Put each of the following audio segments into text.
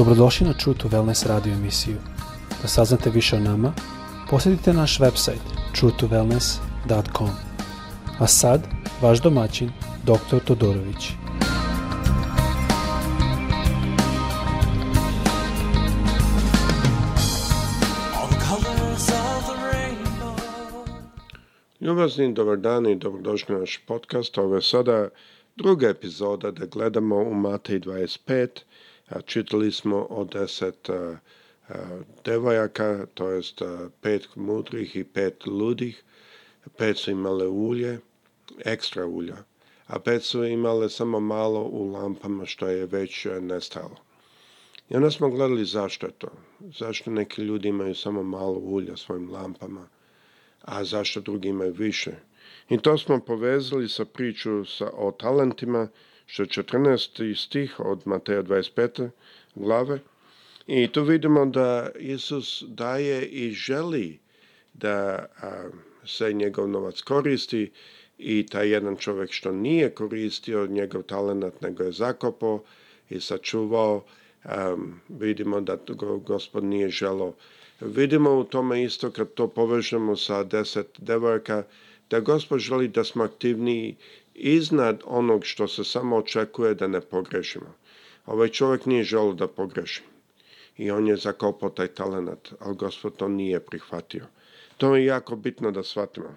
Dobrodošli na True to Wellness radio emisiju. Da saznate više o nama, posjetite naš website truetowellness.com. A sad, vaš domaćin, dr. Todorović. Ljubazni, dobar dan i dobrodošli na naš podcast. Ovo je sada druga epizoda da gledamo u Matej 25 Čitali smo o deset e, e, devojaka, to jest e, pet mudrih i pet ludih. Pet su imale ulje, ekstra ulja, a pet su imale samo malo u lampama što je već nestalo. I onda smo gledali zašto je to. Zašto neki ljudi imaju samo malo ulja svojim lampama, a zašto drugi imaju više. I to smo povezali sa priču sa, o talentima, što je 14. stih od Mateja 25. glave. I tu vidimo da Isus daje i želi da a, se njegov novac koristi i taj jedan čovjek što nije koristio njegov talent nego je zakopao i sačuvao, um, vidimo da go, gospod nije želo. Vidimo u tome isto kad to povežemo sa deset devojaka, da gospod želi da smo aktivniji iznad onog što se samo očekuje da ne pogrešimo. Ovaj čovjek nije želio da pogreši i on je zakopao taj talenat, ali gospod to nije prihvatio. To je jako bitno da shvatimo.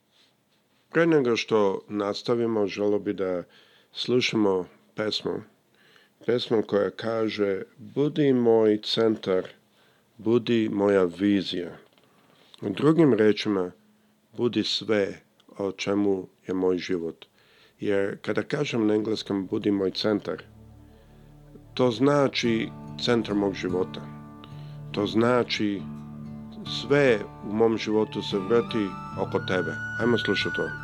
Pre nego što nastavimo, želo bi da slušamo pesmu. Pesmu koja kaže Budi moj centar, budi moja vizija. U drugim rečima, budi sve o čemu je moj život jer kada kažem na engleskom budi moj centar, to znači centar mog života. To znači sve u mom životu se vrti oko tebe. Ajmo slušati ovo.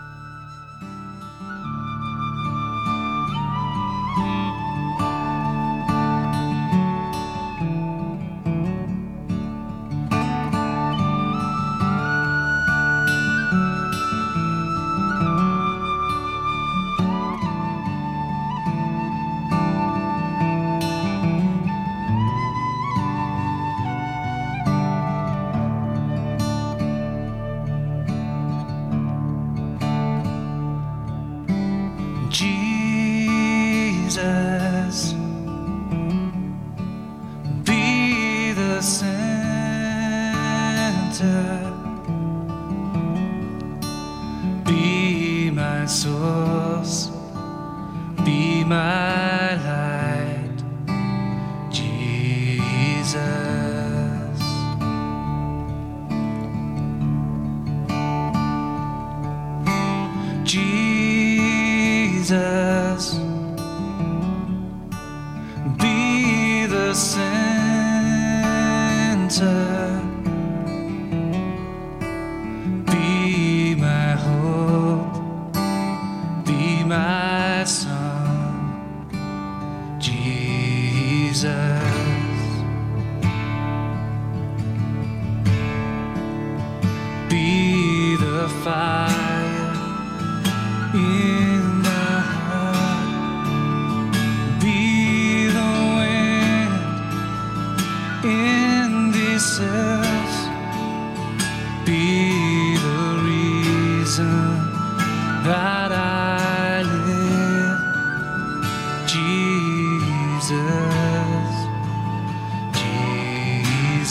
Jesus.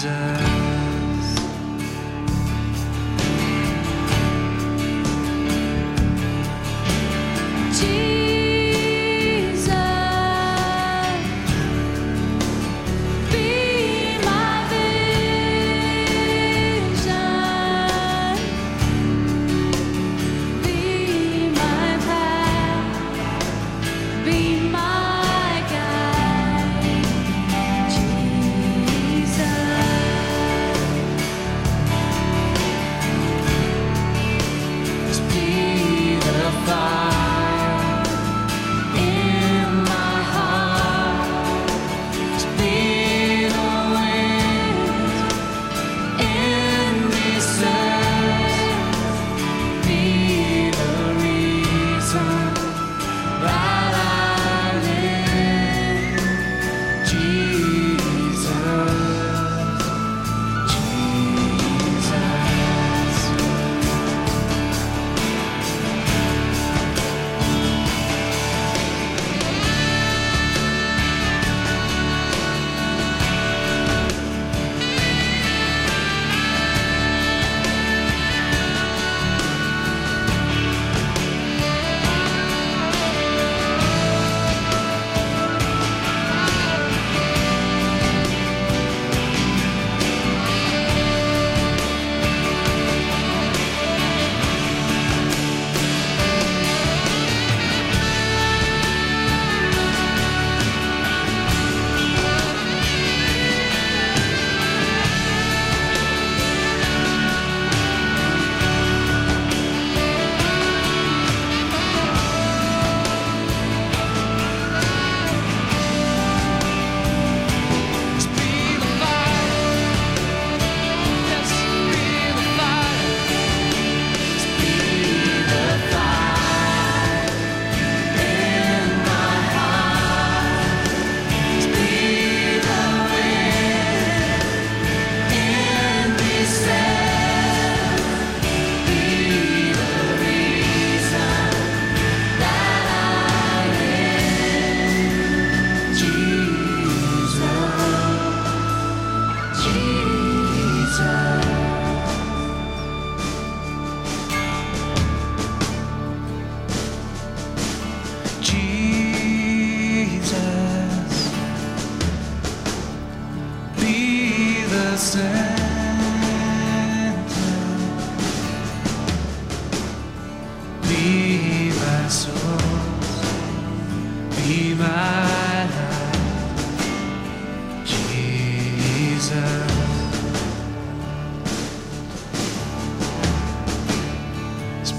desert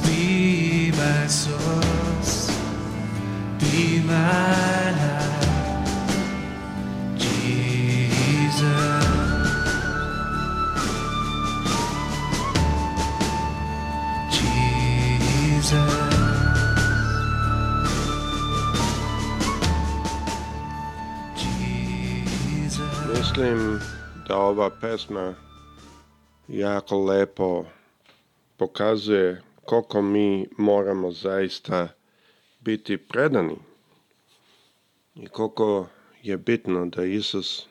be my soul. da ova pesma jako lepo pokazuje koliko mi moramo zaista biti predani i koliko je bitno da Isus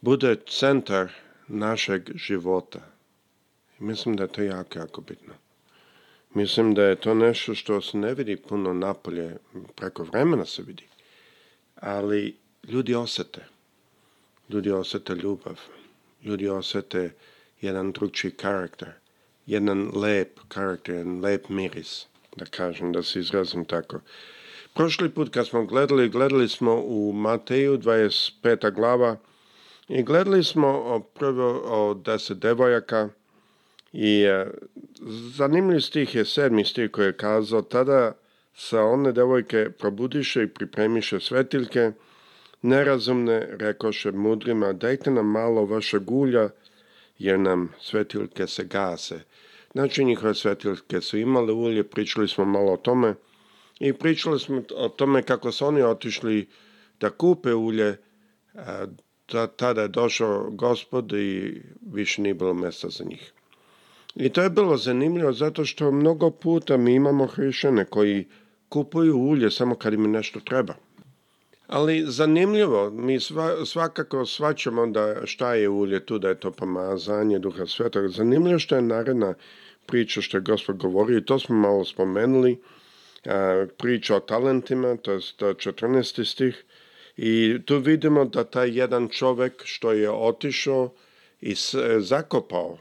bude centar našeg života. Mislim da je to jako, jako bitno. Mislim da je to nešto što se ne vidi puno napolje, preko vremena se vidi, ali ljudi osete ljudi osete ljubav, ljudi osete jedan drugčiji karakter, jedan lep karakter, jedan lep miris, da kažem, da se izrazim tako. Prošli put kad smo gledali, gledali smo u Mateju 25. glava i gledali smo prvo o deset devojaka i e, zanimljiv stih je sedmi stih koji je kazao tada sa one devojke probudiše i pripremiše svetiljke, Nerazumne, rekoše mudrima, dajte nam malo vašeg gulja, jer nam svetiljke se gase. Znači njihove svetiljke su imale ulje, pričali smo malo o tome i pričali smo o tome kako su oni otišli da kupe ulje, da tada je došao gospod i više nije bilo mesta za njih. I to je bilo zanimljivo zato što mnogo puta mi imamo hrišćane koji kupuju ulje samo kad im nešto treba. Ali zanimljivo, mi sva, svakako svačamo da šta je ulje tu, da je to pomazanje duha svetog. Zanimljivo što je naredna priča što je gospod govorio to smo malo spomenuli, priča o talentima, to je 14. stih. I tu vidimo da taj jedan čovek što je otišao i e, zakopao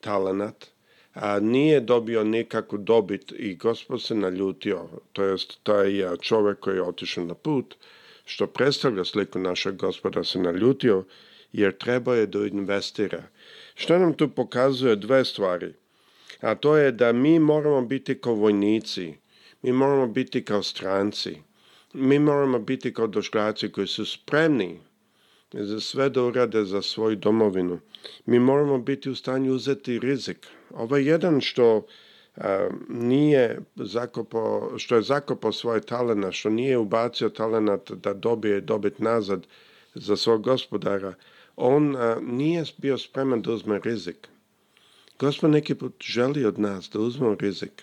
talenat, a nije dobio nikakvu dobit i gospod se naljutio, to jest taj čovek koji je otišao na put, što predstavlja sliku našeg gospoda se naljutio jer trebao je da investira. Što nam tu pokazuje dve stvari, a to je da mi moramo biti kao vojnici, mi moramo biti kao stranci, mi moramo biti kao došljaci koji su spremni za sve da urade za svoju domovinu. Mi moramo biti u stanju uzeti rizik. Ovo je jedan što nije zakopao, što je zakopao svoje talena, što nije ubacio talenat da dobije dobit nazad za svog gospodara, on nije bio spreman da uzme rizik. Gospod neki put želi od nas da uzmemo rizik.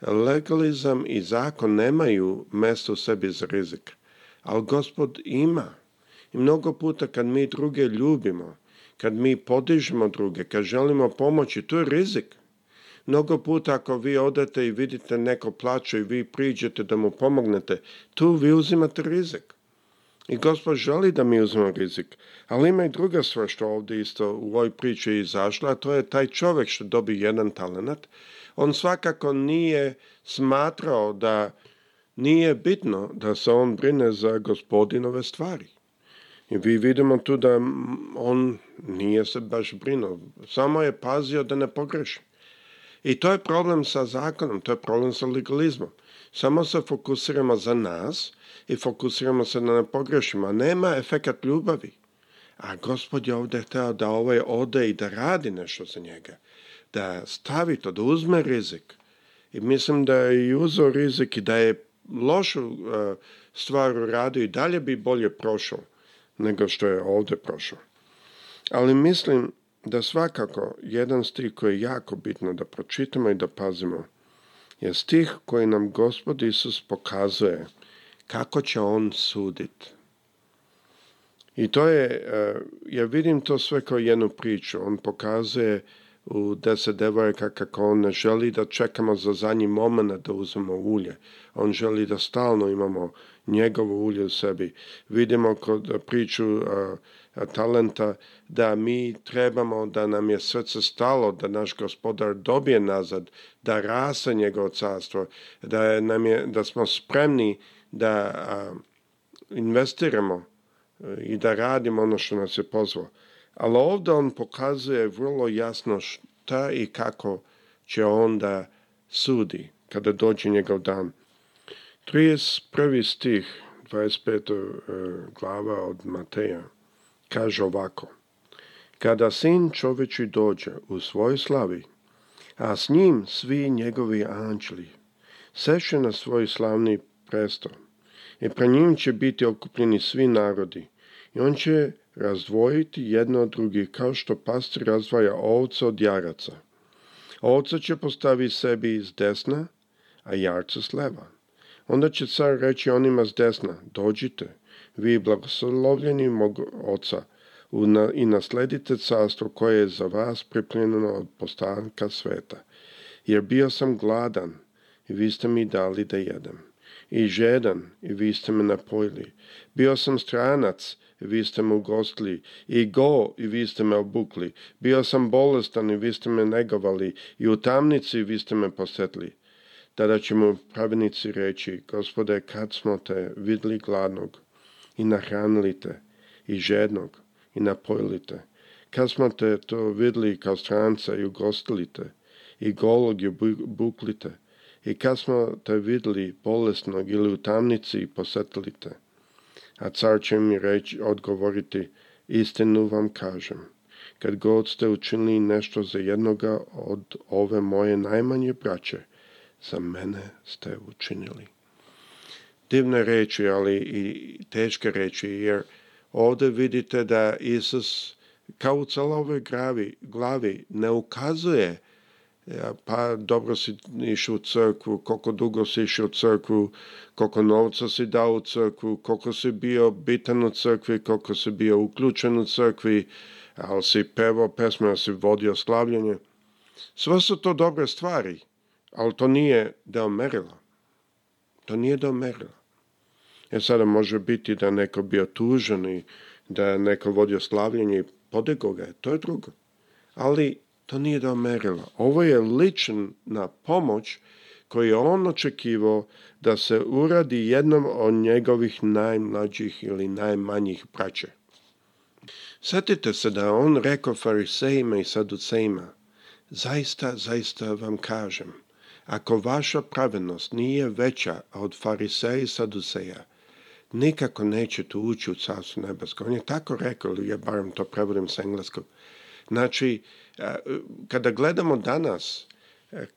Legalizam i zakon nemaju mesto u sebi za rizik, ali gospod ima. I mnogo puta kad mi druge ljubimo, kad mi podižemo druge, kad želimo pomoći, to je rizik. Mnogo puta ako vi odete i vidite neko plaće i vi priđete da mu pomognete, tu vi uzimate rizik. I gospod želi da mi uzmemo rizik. Ali ima i druga stvar što ovde isto u ovoj priči je izašla, a to je taj čovjek što dobi jedan talenat. On svakako nije smatrao da nije bitno da se on brine za gospodinove stvari. I vi vidimo tu da on nije se baš brinuo, samo je pazio da ne pogreši. I to je problem sa zakonom, to je problem sa legalizmom. Samo se fokusiramo za nas i fokusiramo se na pogrešima. Nema efekat ljubavi. A gospod je ovdje htio da ovaj ode i da radi nešto za njega. Da stavi to, da uzme rizik. I mislim da je i uzeo rizik i da je lošu uh, stvar uradio i dalje bi bolje prošao nego što je ovde prošao. Ali mislim da svakako jedan stih koji je jako bitno da pročitamo i da pazimo je stih koji nam Gospod Isus pokazuje kako će On suditi. I to je, eh, ja vidim to sve kao jednu priču. On pokazuje u deset devojaka kako on ne želi da čekamo za zadnji moment da uzmemo ulje. On želi da stalno imamo njegovo ulje u sebi. Vidimo kod eh, priču eh, talenta, da mi trebamo da nam je srce stalo, da naš gospodar dobije nazad, da rase njegovo carstvo, da, nam je, da smo spremni da a, investiramo e, i da radimo ono što nas je pozvao. Ali ovde on pokazuje vrlo jasno šta i kako će onda sudi kada dođe njegov dan. 31. stih 25. E, glava od Mateja. Kaže ovako, kada sin čovječi dođe u svoj slavi, a s njim svi njegovi anđeli, seše na svoj slavni presto, i pre njim će biti okupljeni svi narodi, i on će razdvojiti jedno od drugih, kao što pastir razdvaja ovce od jaraca. Ovce će postaviti sebi s desna, a jarce s leva. Onda će car reći onima s desna, dođite, vi blagoslovljeni mog oca, i nasledite carstvo koje je za vas pripremljeno od postanka sveta. Jer bio sam gladan i vi ste mi dali da jedem. I žedan i vi ste me napojili. Bio sam stranac i vi ste me ugostili. I go i vi ste me obukli. Bio sam bolestan i vi ste me negovali. I u tamnici vi ste me posetli. Tada ćemo mu pravnici reći, gospode, kad smo te vidli gladnog, i nahranilite i žednog i napojilite. Kad smo te to videli kao stranca i ugostilite i golog i buklite i kad smo te videli bolesnog ili u tamnici i posetilite. A car će mi reći, odgovoriti, istinu vam kažem. Kad god ste učinili nešto za jednoga od ove moje najmanje braće, za mene ste učinili divne reči, ali i teške reči, jer ovde vidite da Isus kao u celoj gravi, glavi ne ukazuje e, pa dobro si išao u crkvu, koliko dugo si išao u crkvu, koliko novca si dao u crkvu, koliko si bio bitan u crkvi, koliko si bio uključen u crkvi, ali si pevao pesme, ali si vodio slavljenje. Sve su to dobre stvari, ali to nije deo merila. To nije do domerilo. Jer sada može biti da neko bio tužan i da neko vodio slavljenje i podego ga je, to je drugo. Ali to nije do domerilo. Ovo je lična pomoć koju je on očekivao da se uradi jednom od njegovih najmlađih ili najmanjih braće. Sjetite se da on rekao farisejima i saducejima, zaista, zaista vam kažem – Ako vaša pravednost nije veća od fariseja i saduseja, nikako nećete ući u carstvo nebesko. On je tako rekao, ili ja barem to prevodim sa engleskog. Znači, eh, kada gledamo danas,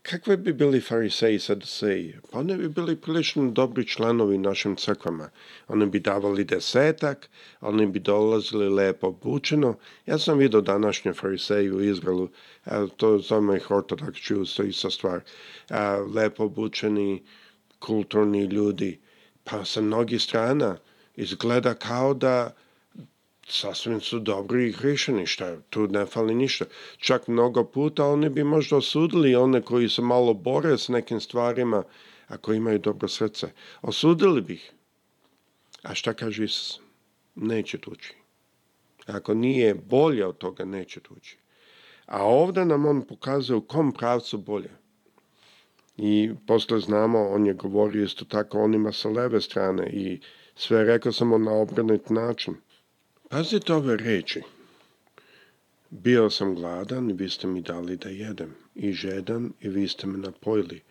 Kakve bi bili fariseji saduseji? Pa oni bi bili prilično dobri članovi našim crkvama. Oni bi davali desetak, oni bi dolazili lepo obučeno. Ja sam vidio današnje fariseje u Izraelu, to zove ih ortodoks Jews, to je ista stvar. Lepo obučeni, kulturni ljudi, pa sa mnogih strana izgleda kao da sasvim su dobri i hrišćani, šta, tu ne fali ništa. Čak mnogo puta oni bi možda osudili one koji su malo bore s nekim stvarima, ako imaju dobro srce. Osudili bih. A šta kaže Isus? Neće tući. Ako nije bolje od toga, neće tući. A ovdje nam on pokazuje u kom pravcu bolje. I posle znamo, on je govorio isto tako onima sa leve strane i sve rekao samo na obrnit način. Pazite ove reči. Bio sam gladan i vi ste mi dali da jedem. I žedan i vi ste me napojili.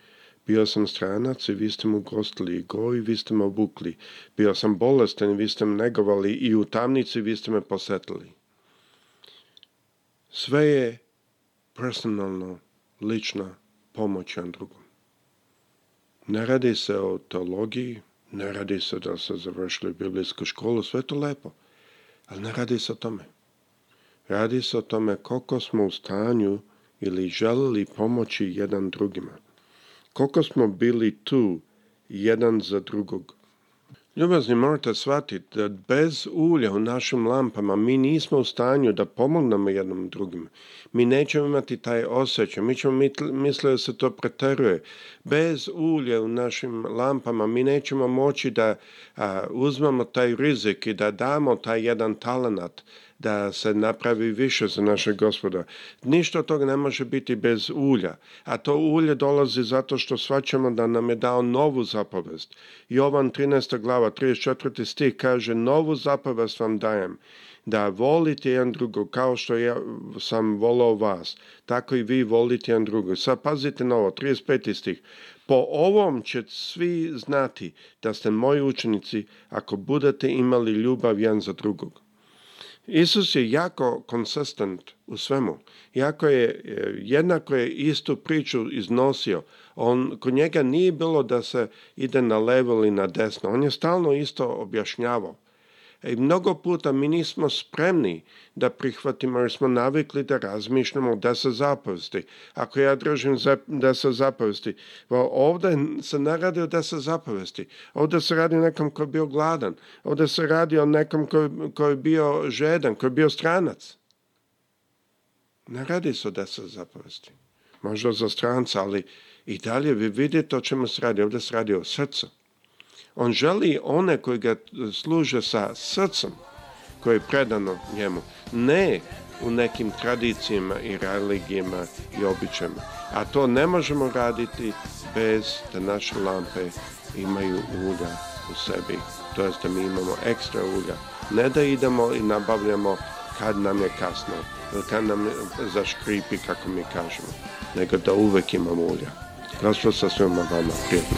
Bio sam stranac i vi ste mu gostili, I goj i vi ste me obukli. Bio sam bolestan i vi ste me negovali. I u tamnici vi ste me posetili. Sve je personalno, lična pomoć jedan drugom. Ne radi se o teologiji, ne radi se da se završili biblijsku školu, sve to lepo. Ali ne radi se o tome. Radi se o tome koliko smo u stanju ili želili pomoći jedan drugima. Koliko smo bili tu jedan za drugog. Ljubazni, morate shvatiti da bez ulja u našim lampama mi nismo u stanju da pomognemo jednom drugim. Mi nećemo imati taj osjećaj, mi ćemo misliti da se to preteruje. Bez ulja u našim lampama mi nećemo moći da a, uzmemo taj rizik i da damo taj jedan talenat da se napravi više za našeg gospoda. Ništa od toga ne može biti bez ulja, a to ulje dolazi zato što svaćamo da nam je dao novu zapovest. Jovan 13. glava 34. stih kaže novu zapovest vam dajem da volite jedan drugo kao što ja sam volao vas, tako i vi volite jedan drugo. Sad pazite na ovo, 35. stih. Po ovom će svi znati da ste moji učenici ako budete imali ljubav jedan za drugog. Isus je jako konsistent u svemu. Jako je, e, jednako je istu priču iznosio. On, kod njega nije bilo da se ide na levo ili na desno. On je stalno isto objašnjavao. I mnogo puta mi nismo spremni da prihvatimo jer smo navikli da razmišljamo da se zapovesti. Ako ja držim za, da se zapovesti, ovde se ne radi o da se zapovesti. Ovde se radi o nekom ko je bio gladan. Ovde se radi o nekom ko, koji je bio žedan, ko je bio stranac. Ne radi se o da se zapovesti. Možda za stranca, ali i dalje vi vidite o čemu se radi. Ovde se radi o srcu. On želi one koji ga e, služe sa srcem, koje je predano njemu. Ne u nekim tradicijama i religijama i običajima. A to ne možemo raditi bez da naše lampe imaju ulja u sebi. To jest da mi imamo ekstra ulja. Ne da idemo i nabavljamo kad nam je kasno, ili kad nam zaškripi, kako mi kažemo, nego da uvek imamo ulja. Gospod sa svima vama prijedno.